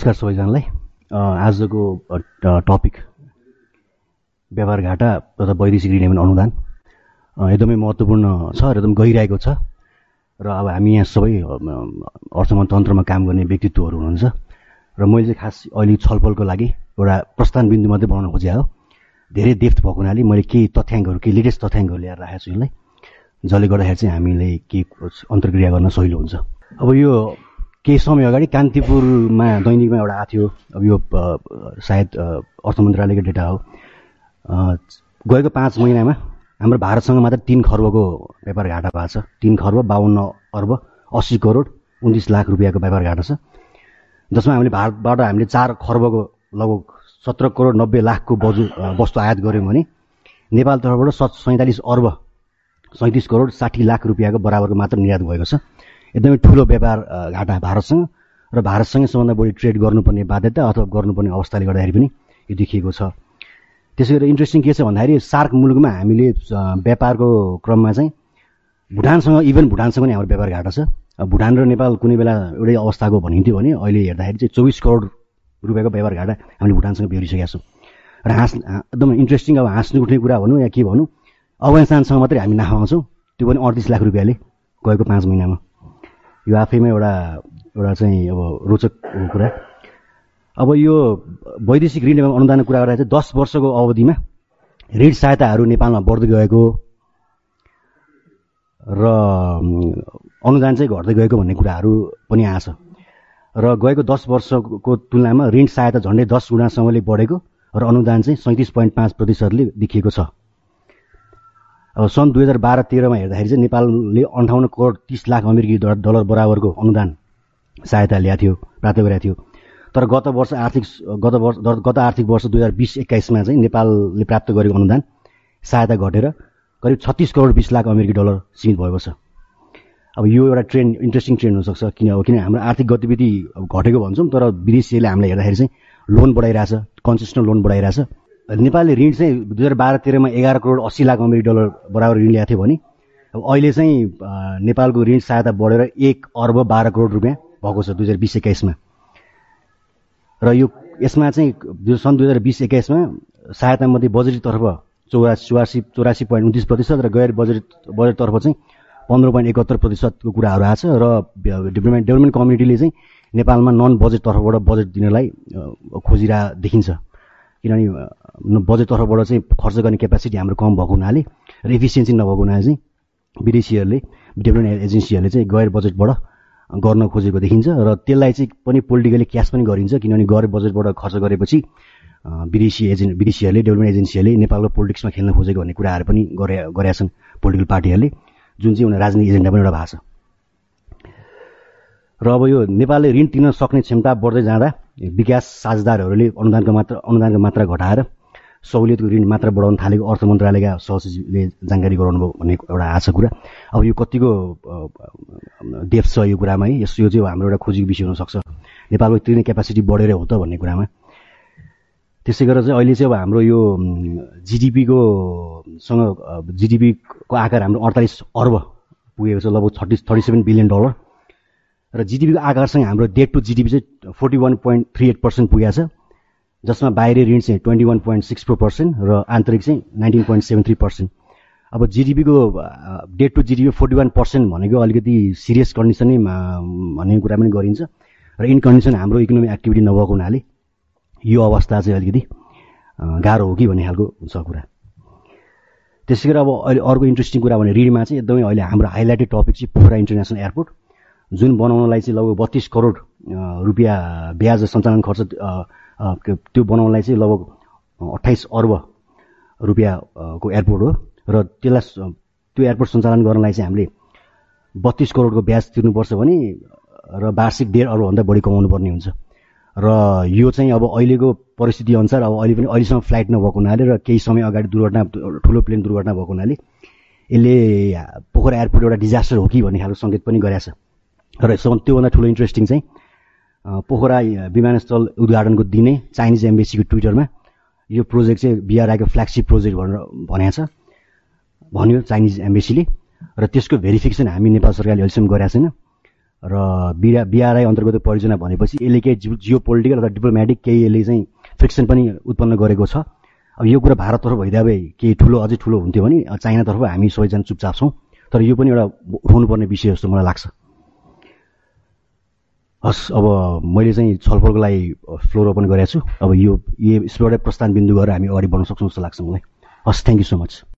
नमस्कार सबैजनालाई। आजको टपिक व्यापार घाटा तथा वैदेशिक ऋण अनुदान। एकदमै महत्त्वपूर्ण छ र एकदम गइरहेको छ। र अब हामी यहाँ सबै अर्थतन्त्रमा काम गर्ने व्यक्तित्वहरू हुनुहुन्छ। र मैले चाहिँ खास अहिले छलफलको लागि एउटा प्रस्थान बिन्दु मात्रै बनाउन खोजेँ हो। धेरै डेफ्थ भएको हुनाले मैले केही तथ्याङ्कहरू केही लेटेस्ट तथ्याङ्कहरू ल्याएर राखेको छु यसलाई जसले गर्दाखेरि चाहिँ हामीले केही अन्तर्क्रिया गर्न सहिलो हुन्छ। अब यो केही समय अगाडि कान्तिपुरमा दैनिकमा एउटा आएको थियो। अब यो सायद अर्थ मन्त्रालयको डेटा हो। गएको पाँच महिनामा हाम्रो भारतसँग मात्र तिन खर्बको व्यापार घाटा भएको छ। तिन खर्ब बाहन्न अर्ब अस्सी करोड उन्तिस लाख रुपियाँको व्यापार घाटा छ। जसमा हामीले भारतबाट हामीले चार खर्बको लगभग सत्र करोड नब्बे लाखको बजु वस्तु आयात गऱ्यौँ भने नेपाल तर्फबाट स सैँतालिस अर्ब सैँतिस करोड साठी लाख रुपियाँको बराबरको मात्र निर्यात भएको छ। एकदमै ठुलो व्यापार घाटा भारतसँग र भारतसँगै सबभन्दा बढी ट्रेड गर्नुपर्ने बाध्यता अथवा गर्नुपर्ने अवस्थाले गर्दाखेरि पनि यो देखिएको छ। त्यसै गरी इन्ट्रेस्टिङ के छ भन्दाखेरि सार्क मुलुकमा हामीले व्यापारको क्रममा चाहिँ भुटानसँग इभन भुटानसँग पनि हाम्रो व्यापार घाटा छ। भुटान र नेपाल कुनै बेला एउटै अवस्थाको भनिन्थ्यो भने अहिले हेर्दाखेरि चाहिँ चौबिस करोड रुपियाँको व्यापार घाटा हामीले भुटानसँग बेहोरिसकेका छौँ। र हाँस एकदम इन्ट्रेस्टिङ अब हाँस्नु उठ्ने कुरा भनौँ या के भनौँ अफगानिस्तानसँग मात्रै हामी नाफा आउँछौँ त्यो पनि अडतिस लाख रुपियाँले गएको पाँच महिनामा। यो आफैमा एउटा एउटा चाहिँ अब रोचक कुरा। अब यो वैदेशिक ऋण एवं अनुदानको कुरा गर्दा चाहिँ दस वर्षको अवधिमा ऋण सहायताहरू नेपालमा बढ्दै गएको र अनुदान चाहिँ घट्दै गएको भन्ने कुराहरू पनि आछ र गएको दस वर्षको तुलनामा ऋण सहायता झन्डै दस गुणासँगले बढेको र अनुदान चाहिँ सैँतिस पोइन्ट पाँच प्रतिशतले देखिएको छ। सन् दुई हजार बाह्र तेह्रमा हेर्दाखेरि चाहिँ नेपालले अन्ठाउन्न करोड तिस लाख अमेरिकी डलर बराबरको अनुदान सहायता ल्याएको थियो प्राप्त गरेको थियो। तर गत वर्ष आर्थिक गत वर्ष गत आर्थिक वर्ष दुई हजार बिस एक्काइसमा चाहिँ नेपालले प्राप्त गरेको अनुदान सहायता घटेर करिब छत्तिस करोड बिस लाख अमेरिकी डलर सीमित भएको छ। अब यो एउटा ट्रेन्ड इन्ट्रेस्टिङ ट्रेन्ड हुनसक्छ किन अब किन हाम्रो आर्थिक गतिविधि घटेको भन्छौँ तर विदेशीले हामीलाई हेर्दाखेरि चाहिँ लोन बढाइरहेछ कन्सेसनल लोन बढाइरहेछ। नेपालले ऋण चाहिँ दुई हजार बाह्र तेह्रमा एघार करोड अस्सी लाख अमेरिकी डलर बराबर ऋण ल्याएको थियो भने अब अहिले चाहिँ नेपालको ऋण सहायता बढेर एक अर्ब बाह्र करोड रुपियाँ भएको छ दुई हजार बिस एक्काइसमा। र यो यसमा चाहिँ सन् दुई हजार बिस एक्काइसमा सहायतामध्ये बजेटतर्फ चौरासी चौरासी चौरासी पोइन्ट उन्तिस प्रतिशत र गैर बजेट बजेटतर्फ चाहिँ पन्ध्र पोइन्ट एकहत्तर प्रतिशतको कुराहरू आएको छ र डेभलपमेन्ट डेभलपमेन्ट कम्युनिटीले चाहिँ नेपालमा नन बजेट तर्फबाट बजेट दिनलाई खोजिरह देखिन्छ। किनभने बजेट तर्फबाट चाहिँ खर्च गर्ने क्यापेसिटी हाम्रो कम भएको हुनाले र इफिसियन्सी नभएको हुनाले चाहिँ विदेशीहरूले डेभलपमेन्ट एजेन्सीहरूले चाहिँ गैर बजेटबाट गर्न खोजेको देखिन्छ र त्यसलाई चाहिँ पनि पोलिटिकली क्यास पनि गरिन्छ किनभने गैर बजेटबाट खर्च गरेपछि विदेशी एजेन्ट विदेशीहरूले डेभलपमेन्ट एजेन्सीहरूले नेपालको पोलिटिक्समा खेल्न खोजेको भन्ने कुराहरू पनि गरे गरेका छन् पोलिटिकल पार्टीहरूले जुन चाहिँ उनीहरू राजनीतिक एजेन्डा पनि एउटा भएको छ। र अब यो नेपालले ऋण तिर्न सक्ने क्षमता बढ्दै जाँदा विकास साझेदारहरूले अनुदानको मात्रा अनुदानको मात्रा घटाएर सहुलियतको ऋण मात्रा बढाउन थालेको अर्थ मन्त्रालयका सहसचिवले जानकारी गराउनु भयो भन्ने एउटा आशा कुरा। अब यो कतिको डेप छ यो कुरामा है? यस यो चाहिँ हाम्रो एउटा खोजीको विषय हुनसक्छ नेपालको तिर्ने क्यापासिटी बढेर हो त भन्ने कुरामा। त्यसै गरेर चाहिँ अहिले चाहिँ अब हाम्रो यो जिडिपीको सँग जिडिपीको आकार हाम्रो अडतालिस अर्ब पुगेको छ लगभग thirty thirty seven billion dollar. र जिडिपीको आकारसँग हाम्रो डेट टु जिडिपी चाहिँ forty one point three eight percent पुगेको छ जसमा बाहिरी ऋण चाहिँ twenty one point six four percent र आन्तरिक चाहिँ nineteen point seven three percent अब जिडिपीको debt to GDP forty one percent भनेको अलिकति सिरियस कन्डिसनै भन्ने कुरा पनि गरिन्छ र इन कन्डिसन हाम्रो इकोनोमिक एक्टिभिटी नभएको हुनाले यो अवस्था चाहिँ अलिकति गाह्रो हो कि भन्ने खालको हुन्छ कुरा। त्यसै गरी अब अहिले अर्को इन्ट्रेस्टिङ कुरा भने ऋणमा चाहिँ एकदमै अहिले हाम्रो हाइलाइटेड टपिक चाहिँ पोखरा इन्टरनेसनल एयरपोर्ट जुन बनाउनलाई चाहिँ लगभग बत्तिस करोड रुपियाँ ब्याज सञ्चालन खर्च त्यो बनाउनलाई चाहिँ लगभग अठाइस अर्ब रुपियाँको एयरपोर्ट हो। र त्यसलाई त्यो एयरपोर्ट सञ्चालन गर्नलाई चाहिँ हामीले बत्तिस करोडको ब्याज तिर्नुपर्छ भने र वार्षिक डेढ अर्बभन्दा बढी कमाउनु पर्ने हुन्छ। र यो चाहिँ अब अहिलेको परिस्थिति अनुसार अब अहिले पनि अहिलेसम्म फ्लाइट नभएको हुनाले र केही समय अगाडि दुर्घटना ठुलो प्लेन दुर्घटना भएको हुनाले यसले पोखरा एयरपोर्ट एउटा डिजास्टर हो कि भन्ने खालको सङ्केत पनि गरेको छ। र त्योभन्दा ठुलो इन्ट्रेस्टिङ चाहिँ पोखरा विमानस्थल उद्घाटनको दिनै चाइनिज एम्बेसीको ट्विटरमा यो प्रोजेक्ट चाहिँ बिआरआईको फ्ल्यागसिप प्रोजेक्ट भनेर भनेको छ। भन्यो चाइनिज एम्बेसीले र त्यसको भेरिफिकेसन हामी नेपाल सरकारले अहिलेसम्म गरेका छैन। र बिरा बिआरआई अन्तर्गत परियोजना भनेपछि यसले केही जियो पोलिटिकल अथवा डिप्लोमेटिक केही यसले चाहिँ फ्रिक्सन पनि उत्पन्न गरेको छ। अब यो कुरा भारततर्फ भइदिए भए केही ठुलो अझै ठुलो हुन्थ्यो भने चाइनातर्फ हामी सबैजना चुपचाप छौँ। तर यो पनि एउटा उठाउनुपर्ने विषय जस्तो मलाई लाग्छ। हस् अब मैले चाहिँ छलफलको लागि फ्लोर ओपन गरेको छु। अब यो यसबाट प्रस्थान बिन्दु गरेर हामी अगाडि बढ्न सक्छौँ जस्तो लाग्छ मलाई। हस् थ्याङ्क यू सो मच